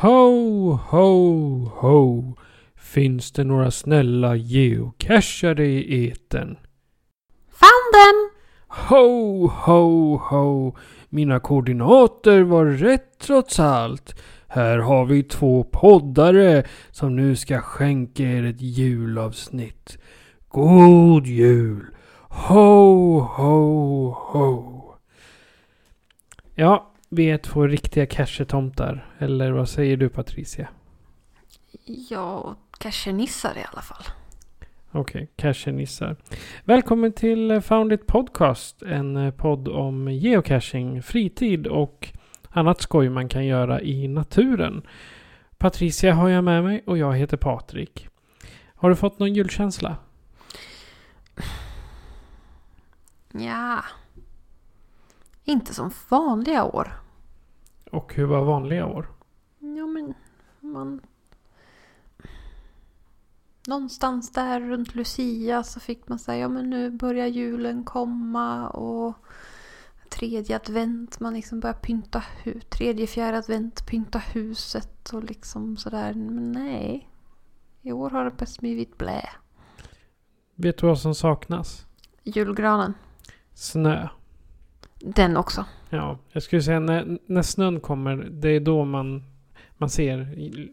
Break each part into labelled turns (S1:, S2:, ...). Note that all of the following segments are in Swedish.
S1: Ho, ho, ho. Finns det några snälla geocachare i eten?
S2: Found them!
S1: Ho, ho, ho. Mina koordinater var rätt trots allt. Här har vi två poddare som nu ska skänka er ett julavsnitt. God jul! Ho, ho, ho. Ja, vi är två riktiga cashetomtar. Eller vad säger du Patricia?
S2: Ja, kanske nissar i alla fall.
S1: Okej, cashenissar. Välkommen till Found It Podcast. En eh, podd om geocaching, fritid och annat skoj man kan göra i naturen. Patricia har jag med mig och jag heter Patrik. Har du fått någon julkänsla?
S2: Ja. Inte som vanliga år.
S1: Och hur var vanliga år?
S2: Ja, men man... Någonstans där runt Lucia så fick man säga ja men nu börjar julen komma och tredje advent, man liksom börjar pynta hus, tredje, fjärde advent, pynta huset och liksom sådär. Men nej. I år har det bara blivit blä.
S1: Vet du vad som saknas?
S2: Julgranen.
S1: Snö.
S2: Den också.
S1: Ja, jag skulle säga när, när snön kommer, det är då man, man ser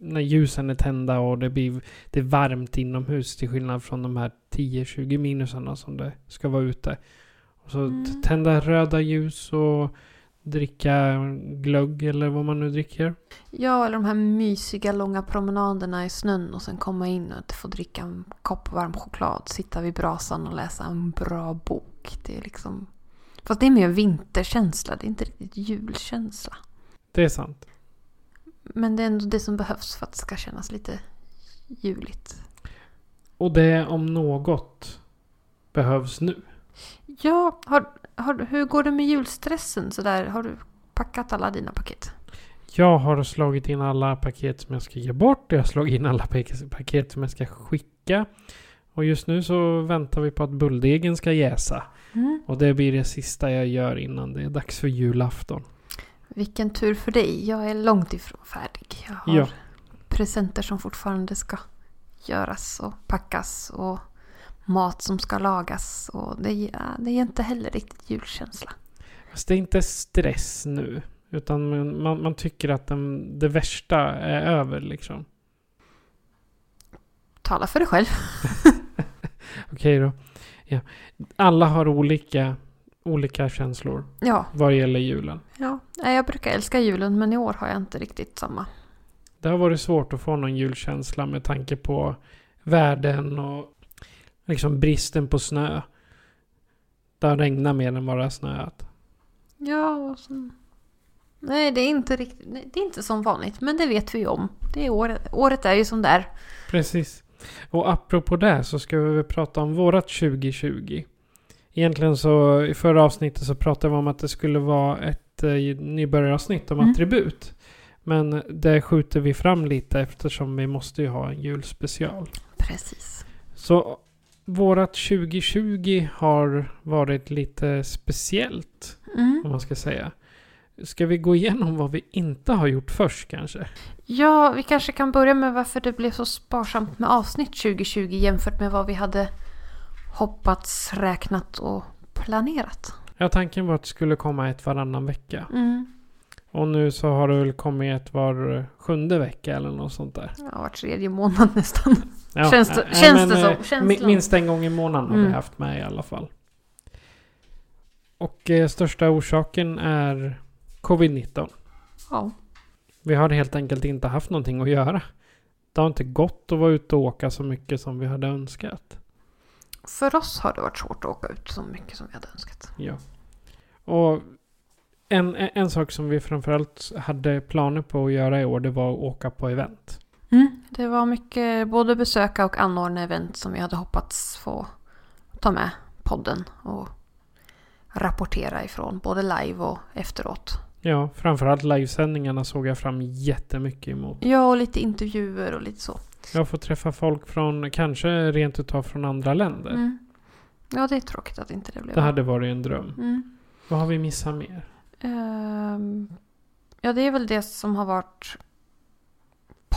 S1: när ljusen är tända och det blir det är varmt inomhus till skillnad från de här 10-20 minusarna som det ska vara ute. Och så
S2: Mm.
S1: tända röda ljus och dricka glögg eller vad man nu dricker.
S2: Ja, eller de här mysiga långa promenaderna i snön och sen komma in och få dricka en kopp varm choklad, sitta vid brasan och läsa en bra bok. Det är liksom... Fast det är mer vinterkänsla, det är inte riktigt julkänsla.
S1: Det är sant.
S2: Men det är ändå det som behövs för att det ska kännas lite juligt.
S1: Och det om något behövs nu.
S2: Ja, har, har, hur går det med julstressen sådär? Har du packat alla dina paket?
S1: Jag har slagit in alla paket som jag ska ge bort. Jag har slagit in alla pak- paket som jag ska skicka. Och just nu så väntar vi på att bulldegen ska jäsa. Och det blir det sista jag gör innan det är dags för julafton.
S2: Vilken tur för dig. Jag är långt ifrån färdig. Jag har
S1: Ja.
S2: presenter som fortfarande ska göras och packas och mat som ska lagas. Och det, det är inte heller riktigt julkänsla.
S1: Fast det är inte stress nu. Utan man, man, man tycker att den, det värsta är över liksom.
S2: Tala för dig själv.
S1: Okej då. Ja. Alla har olika, olika känslor
S2: Ja,
S1: vad gäller julen.
S2: ja. Jag brukar älska julen men i år har jag inte riktigt samma.
S1: Det har varit svårt att få någon julkänsla med tanke på världen och liksom bristen på snö. Det har regnat mer än vad det har snöat.
S2: Ja, och så... Nej, det är inte riktigt... Det är inte som vanligt, men det vet vi ju om. Det är året, året är ju som det är.
S1: Precis. Och apropå det så ska vi prata om vårat 2020. Egentligen så i förra avsnittet så pratade vi om att det skulle vara ett eh, nybörjaravsnitt om
S2: Mm.
S1: attribut. Men det skjuter vi fram lite eftersom vi måste ju ha en julspecial.
S2: Precis.
S1: Så vårat 2020 har varit lite speciellt
S2: Mm.
S1: om man ska säga. Ska vi gå igenom vad vi inte har gjort först kanske?
S2: Ja, vi kanske kan börja med varför det blev så sparsamt med avsnitt 2020 jämfört med vad vi hade hoppats, räknat och planerat.
S1: Ja, tanken var att det skulle komma ett varannan vecka.
S2: Mm.
S1: Och nu så har det väl kommit ett var sjunde vecka eller något sånt där.
S2: Ja, var tredje månad nästan.
S1: Ja,
S2: Känns det-
S1: äh,
S2: känns
S1: men,
S2: det så?
S1: mi- Minst en gång i månaden har
S2: Mm.
S1: vi haft med i alla fall. Och eh, största orsaken är covid-19.
S2: Ja.
S1: Vi har helt enkelt inte haft någonting att göra. Det har inte gått att vara ute och åka så mycket som vi hade önskat.
S2: För oss har det varit svårt att åka ut så mycket som vi hade önskat.
S1: Ja. Och en, en sak som vi framförallt hade planer på att göra i år, det var att åka på event.
S2: Det var mycket både besöka och anordna event som vi hade hoppats få ta med podden och rapportera ifrån. Både live och efteråt.
S1: Ja, framförallt livesändningarna såg jag fram jättemycket emot.
S2: Ja, och lite intervjuer och lite så.
S1: Jag får träffa folk från, kanske rent utav från andra länder.
S2: Mm. Ja, det är tråkigt att inte det blev
S1: Det hade varit en dröm.
S2: Mm.
S1: Vad har vi missat mer?
S2: Ehm, ja, det är väl det som har varit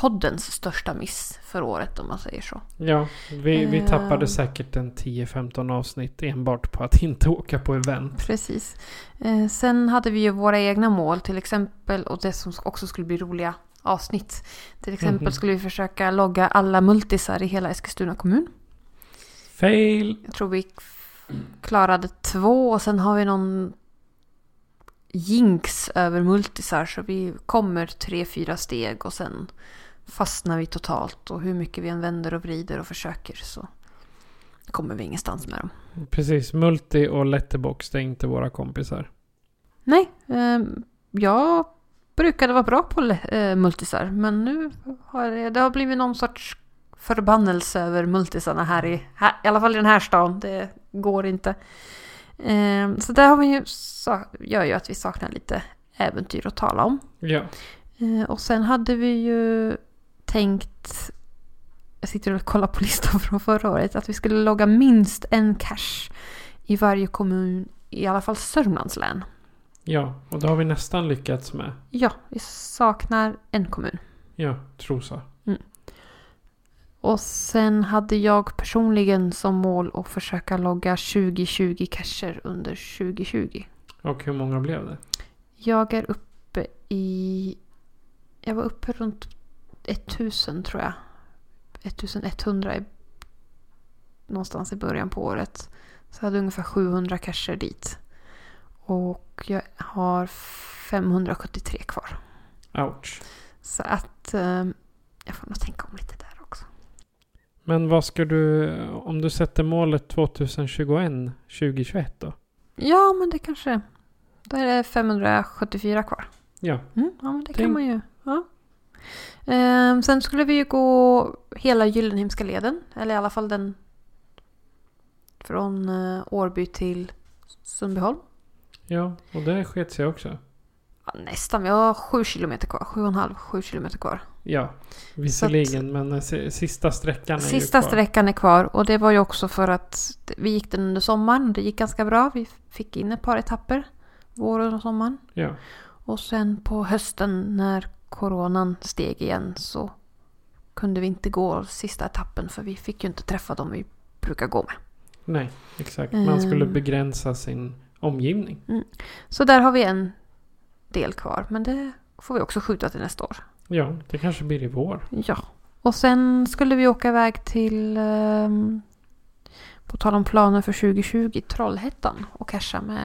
S2: poddens största miss för året om man säger så.
S1: Ja, vi, vi
S2: Ehm.
S1: tappade säkert en 10-15 avsnitt enbart på att inte åka på event.
S2: Precis. Eh, sen hade vi ju våra egna mål till exempel och det som också skulle bli roliga avsnitt. Till exempel
S1: Mhm.
S2: skulle vi försöka logga alla multisar i hela Eskilstuna kommun.
S1: Fail!
S2: Jag tror vi klarade två och sen har vi någon jinx över multisar så vi kommer tre, fyra steg och sen fastnar vi totalt och hur mycket vi än vänder och vrider och försöker så kommer vi ingenstans med dem.
S1: Precis, Multi och Letterbox det är inte våra kompisar.
S2: Nej, eh, jag brukade vara bra på eh, multisar men nu har det, det har blivit någon sorts förbannelse över multisarna här i, här, i alla fall i den här stan. Det går inte. Eh, så det har vi ju, gör ju att vi saknar lite äventyr att tala om.
S1: Ja,
S2: Eh, och sen hade vi ju tänkt, jag sitter och kollar på listan från förra året, att vi skulle logga minst en cache i varje kommun, i alla fall Sörmlands län.
S1: ja, och det har vi nästan lyckats med.
S2: Ja, vi saknar en kommun.
S1: Ja, Trosa.
S2: Och sen hade jag personligen som mål att försöka logga 2020 cacher under 2020.
S1: Och hur många blev det?
S2: Jag är uppe i... Jag var uppe runt 1000 tror jag. 1100 i, någonstans i början på året. Så jag hade ungefär 700 cacher dit. Och jag har 573 kvar.
S1: Ouch.
S2: Så att eh, jag får nog tänka om lite där.
S1: Men vad ska du, om du sätter målet 2021, 2021 då?
S2: Ja, men det kanske... Då är det 574 kvar.
S1: Ja,
S2: Mm, ja, men det
S1: Tänk-
S2: kan man ju. Ja. Ehm, sen skulle vi ju gå hela Gyllenhemska leden. Eller i alla fall den från eh, Årby till Sundbyholm.
S1: ja, och det sket sig också.
S2: Nästan, vi har sju kilometer kvar. Sju och en halv, sju kilometer kvar.
S1: Ja, visserligen, men eh, si- sista sträckan är
S2: Sista
S1: kvar.
S2: sträckan är kvar och det var ju också för att vi gick den under sommaren. Det gick ganska bra. Vi fick in ett par etapper. Våren och sommaren.
S1: Ja,
S2: Och sen på hösten när coronan steg igen så kunde vi inte gå sista etappen för vi fick ju inte träffa dem vi brukar gå med.
S1: nej, exakt. Man skulle
S2: Ehm.
S1: begränsa sin omgivning.
S2: Så där har vi en del kvar men det får vi också skjuta till nästa år.
S1: Ja, det kanske blir i vår.
S2: Ja. Och sen skulle vi åka iväg till ehm, på tal om planer för 2020 Trollhättan och casha med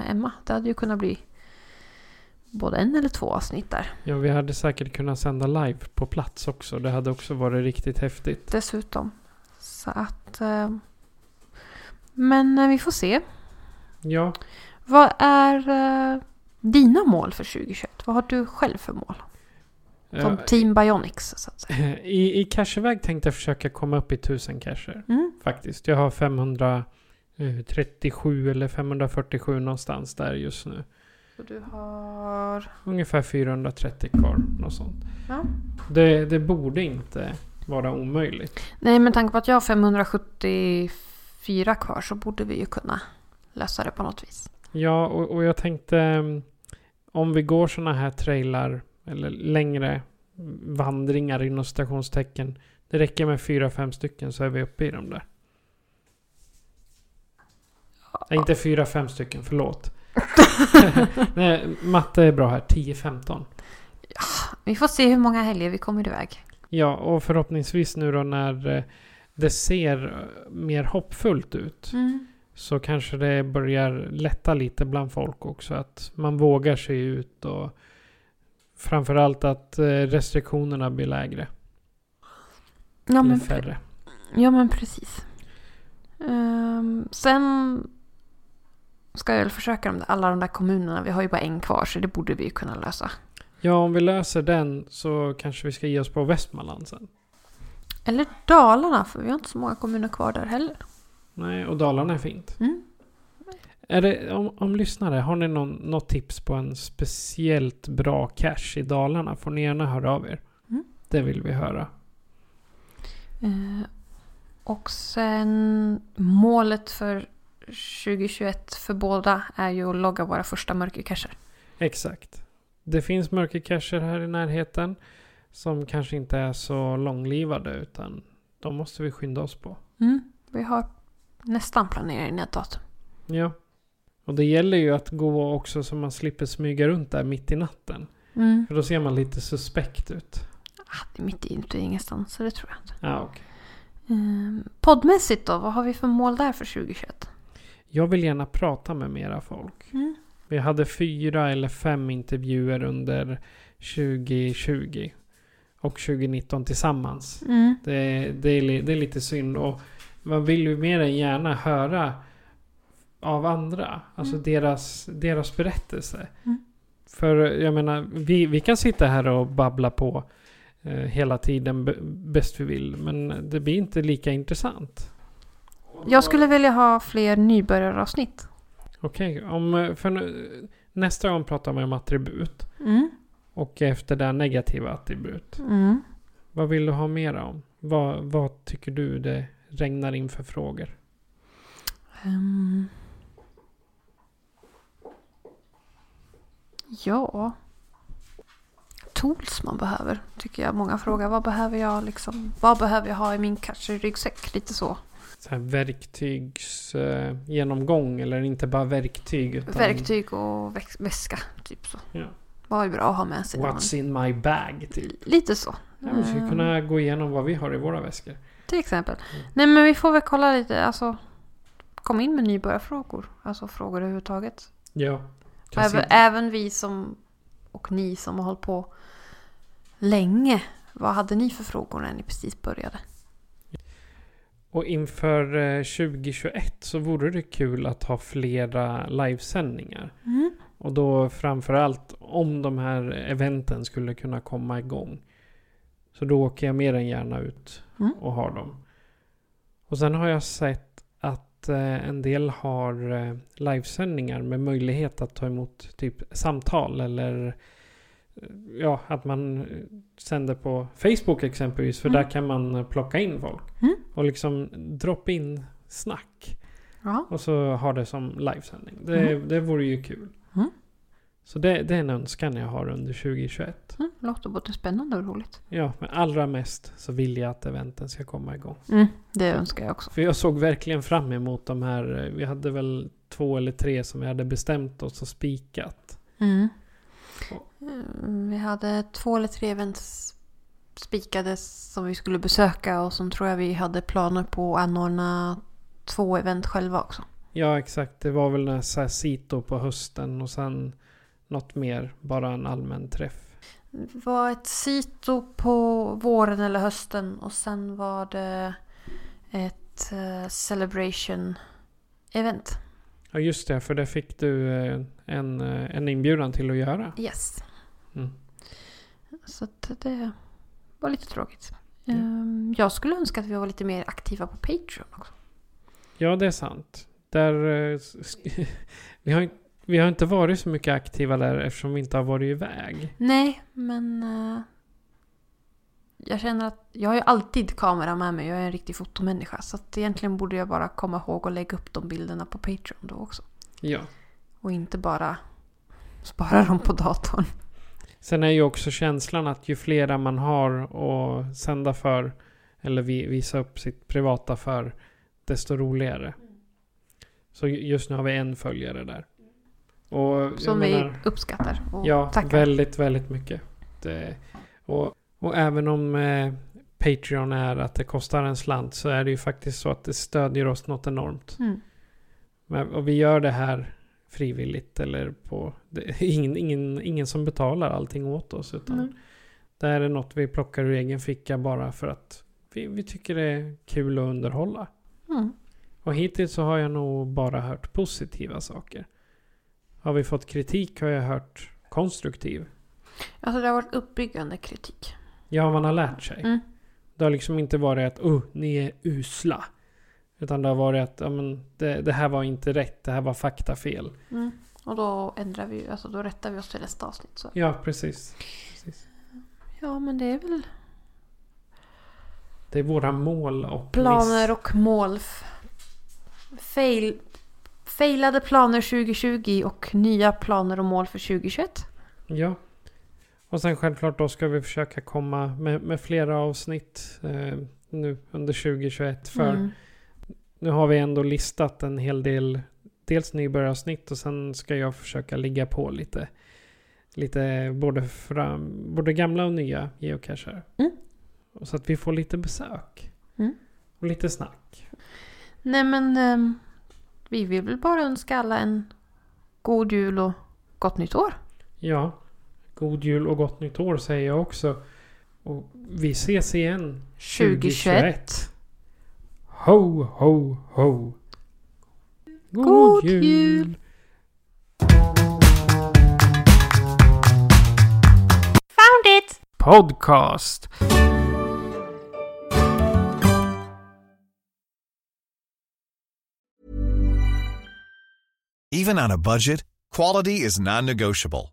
S2: Med Emma. Det hade ju kunnat bli både en eller två avsnitt där.
S1: Ja, vi hade säkert kunnat sända live på plats också. Det hade också varit riktigt häftigt.
S2: Dessutom. Så att... Eh, men eh, vi får se.
S1: Ja,
S2: Vad är eh, dina mål för 2021? Vad har du själv för mål? Som
S1: eh,
S2: Team Bionics så att säga.
S1: i, i cacheväg tänkte jag försöka komma upp i 1000 cacher.
S2: Mm.
S1: Faktiskt. Jag har 537 eller 547 någonstans där just nu.
S2: Så du har...
S1: Ungefär 430 kvar. Något sånt.
S2: Ja.
S1: Det, det borde inte vara omöjligt.
S2: Nej, med tanke på att jag har 574 kvar så borde vi ju kunna lösa det på något vis.
S1: Ja, och, och jag tänkte mm, om vi går sådana här trailar eller längre vandringar inom stationstecken. Det räcker med fyra, fem stycken så är vi uppe i dem där. Nej, inte fyra, fem stycken, förlåt. Nej, matte är bra här. 10-15.
S2: Vi får se hur många helger vi kommer iväg.
S1: Ja, och förhoppningsvis nu då när eh, det ser eh, mer hoppfullt ut.
S2: Mm.
S1: Så kanske det börjar lätta lite bland folk också. Att man vågar sig ut och framförallt att eh, restriktionerna blir lägre.
S2: Ja,
S1: eller
S2: men,
S1: färre.
S2: ja, men precis. Ehm, sen ska jag väl försöka med alla de där kommunerna. Vi har ju bara en kvar så det borde vi ju kunna lösa.
S1: Ja, om vi löser den så kanske vi ska ge oss på Västmanland sen.
S2: Eller Dalarna, för vi har inte så många kommuner kvar där heller.
S1: Nej, och Dalarna är fint.
S2: Mm.
S1: Är det, om, om lyssnare, har ni någon, något tips på en speciellt bra cash i Dalarna får ni gärna höra av er.
S2: Mm.
S1: Det vill vi höra.
S2: Eh, och sen målet för 2021 för båda är ju att logga våra första mörkercacher.
S1: Exakt. Det finns mörkercacher här i närheten som kanske inte är så långlivade utan de måste vi skynda oss på.
S2: Mm. Vi har nästan planerat in ett datum.
S1: Ja. Och det gäller ju att gå också så man slipper smyga runt där mitt i natten.
S2: Mm.
S1: För då ser man lite suspekt ut.
S2: Ah, det är mitt i ute ingenstans, så det tror jag inte.
S1: Ja, okej.
S2: Um, poddmässigt då, vad har vi för mål där för 2021?
S1: Jag vill gärna prata med mera folk.
S2: Mm.
S1: Vi hade fyra eller fem intervjuer under 2020 och 2019 tillsammans.
S2: Mm.
S1: Det, det, är, det är lite synd och man vill ju mer än gärna höra av andra. Alltså deras, deras berättelse.
S2: Mm.
S1: För jag menar, vi, vi kan sitta här och babbla på eh, hela tiden bäst vi vill. Men det blir inte lika intressant.
S2: Jag skulle vilja ha fler nybörjaravsnitt.
S1: Okej, om för nu, nästa gång pratar man om attribut.
S2: Mm.
S1: Och efter det negativa attribut.
S2: Mm.
S1: Vad vill du ha mer om? Vad, vad tycker du det regnar in för frågor?
S2: Ehm. Ja. Tools man behöver, tycker jag. Många frågar vad behöver jag liksom? Vad behöver jag ha i min ryggsäck? Lite så.
S1: Så här verktygsgenomgång eh, genomgång, eller inte bara verktyg utan
S2: Verktyg och väska, typ så.
S1: Ja.
S2: Vad är bra att ha med sig?
S1: What's in my bag typ.
S2: Lite så.
S1: Ja, vi skulle
S2: Ehm,
S1: kunna gå igenom vad vi har i våra väskor.
S2: Till exempel.
S1: Mm.
S2: Nej men vi får väl kolla lite, alltså. Kom in med nybörjarfrågor. Alltså frågor överhuvudtaget.
S1: Ja.
S2: Även, även vi som och ni som har hållit på länge. Vad hade ni för frågor när ni precis började?
S1: Och inför eh, 2021 så vore det kul att ha flera livesändningar.
S2: Mm.
S1: Och då framförallt om de här eventen skulle kunna komma igång. Så då åker jag mer än gärna ut
S2: Mm.
S1: och har dem. Och sen har jag sett att eh, en del har eh, livesändningar med möjlighet att ta emot typ samtal eller eh, ja, att man eh, sänder på Facebook exempelvis. För
S2: Mm.
S1: där kan man eh, plocka in folk.
S2: Mm.
S1: Och liksom drop in snack.
S2: Ja.
S1: Och så ha det som livesändning. Det, det vore ju kul.
S2: Mm.
S1: Så det, det är en önskan jag har under 2021.
S2: Mm, låter både spännande och roligt.
S1: Ja, men allra mest så vill jag att eventen ska komma igång.
S2: Mm, det önskar jag också.
S1: För jag såg verkligen fram emot de här. eh, Vi hade väl två eller tre som vi hade bestämt oss och spikat.
S2: Mm. Mm, Vi hade två eller tre events spikade som vi skulle besöka och som tror jag vi hade planer på att anordna två event själva också.
S1: Ja, exakt. Det var väl här Sito på hösten och sen något mer. Bara en allmän träff.
S2: Det var ett sito på våren eller hösten och sen var det ett eh, celebration event.
S1: Ja, just det. För det fick du eh, en, eh, en inbjudan till att göra.
S2: Yes.
S1: Mm.
S2: Så att det var lite tråkigt.
S1: Ja.
S2: Ehm, Jag skulle önska att vi var lite mer aktiva på Patreon också.
S1: Ja, det är sant. Där, eh, vi, har, vi har inte varit så mycket aktiva där eftersom vi inte har varit iväg.
S2: Nej, men eh, jag känner att jag har ju alltid kamera med mig. Jag är en riktig fotomänniska. Så att egentligen borde jag bara komma ihåg att lägga upp de bilderna på Patreon då också.
S1: Ja.
S2: Och inte bara spara dem på datorn.
S1: Sen är ju också känslan att ju flera man har att sända för eller vi, visa upp sitt privata för desto roligare. Så ju- just nu har vi en följare där. Och
S2: Som
S1: menar-
S2: vi uppskattar och
S1: Ja,
S2: tackar.
S1: väldigt, väldigt mycket. Det, och, och även om eh, Patreon är att det kostar en slant så är det ju faktiskt så att det stödjer oss något enormt.
S2: Mm.
S1: Men, och vi gör det här frivilligt eller på... Det är ingen, ingen, ingen som betalar allting åt oss. Utan
S2: Mm.
S1: det här är något vi plockar ur egen ficka bara för att vi, vi tycker det är kul att underhålla.
S2: Mm.
S1: Och hittills så har jag nog bara hört positiva saker. Har vi fått kritik har jag hört konstruktiv.
S2: Alltså det har varit uppbyggande kritik.
S1: Ja, man har lärt sig.
S2: Mm.
S1: Det har liksom inte varit att oh, ni är usla. Utan det har varit att ja, men, det, det här var inte rätt, det här var faktafel.
S2: Mm. Och då ändrar vi alltså då rättar vi oss till nästa avsnitt. Så.
S1: Ja, precis. precis.
S2: Ja, men det är väl
S1: Det är våra mål och
S2: planer
S1: miss.
S2: och mål. Fail, failade planer 2020 och nya planer och mål för 2021.
S1: Ja. Och sen självklart då ska vi försöka komma med, med flera avsnitt eh, nu under 2021. För
S2: Mm.
S1: Nu har vi ändå listat en hel del dels nybörjaravsnitt och sen ska jag försöka ligga på lite. Lite både, fram, både gamla och nya geocacher.
S2: Mm.
S1: Och Så att vi får lite besök.
S2: Mm.
S1: Och lite snack.
S2: Nej men ehm, vi vill väl bara önska alla en god jul och gott nytt år.
S1: Ja. God jul och gott nytt år säger jag också. Och vi ses igen
S2: 2021.
S1: Ho, ho, ho. God,
S2: God
S1: jul.
S2: jul. Found it!
S1: Podcast.
S3: Even on a budget, quality is non-negotiable.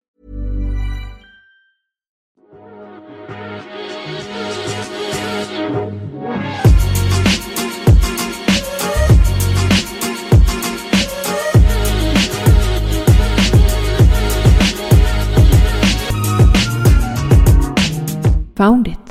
S3: found it.